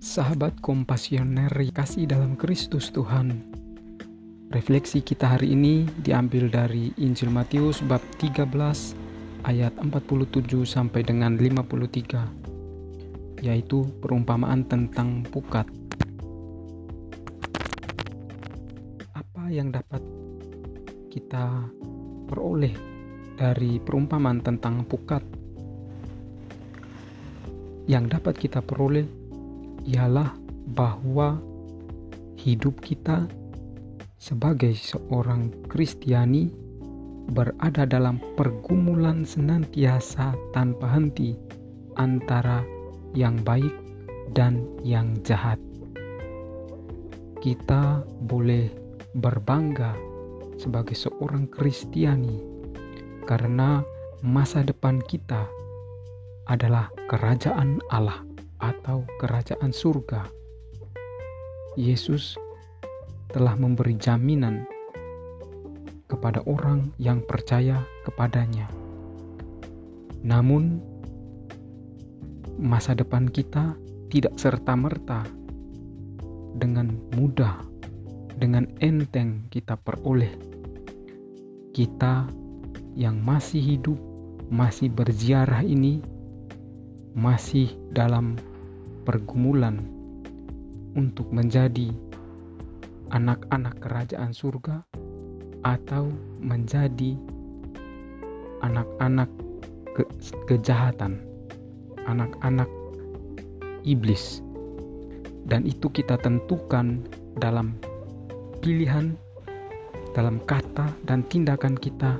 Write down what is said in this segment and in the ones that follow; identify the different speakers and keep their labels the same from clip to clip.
Speaker 1: Sahabat kompasioner kasih dalam Kristus Tuhan. Refleksi kita hari ini diambil dari Injil Matius bab 13 ayat 47 sampai dengan 53 yaitu perumpamaan tentang pukat. Apa yang dapat kita peroleh dari perumpamaan tentang pukat? Yang dapat kita peroleh ialah bahwa hidup kita sebagai seorang Kristiani berada dalam pergumulan senantiasa tanpa henti antara yang baik dan yang jahat. Kita boleh berbangga sebagai seorang Kristiani karena masa depan kita adalah kerajaan Allah atau kerajaan surga. Yesus telah memberi jaminan kepada orang yang percaya kepadanya. Namun, masa depan kita tidak serta-merta dengan mudah, dengan enteng kita peroleh. Kita yang masih hidup, masih berziarah ini, masih dalam pergumulan untuk menjadi anak-anak kerajaan surga atau menjadi anak-anak ke kejahatan, anak-anak iblis. Dan itu kita tentukan dalam pilihan, dalam kata dan tindakan kita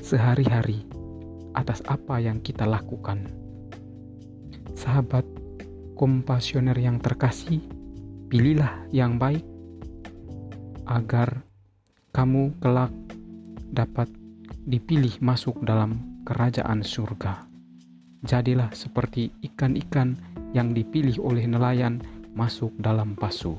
Speaker 1: sehari-hari atas apa yang kita lakukan. Sahabat kompasioner yang terkasih, pilihlah yang baik agar kamu kelak dapat dipilih masuk dalam kerajaan surga. Jadilah seperti ikan-ikan yang dipilih oleh nelayan masuk dalam pasu.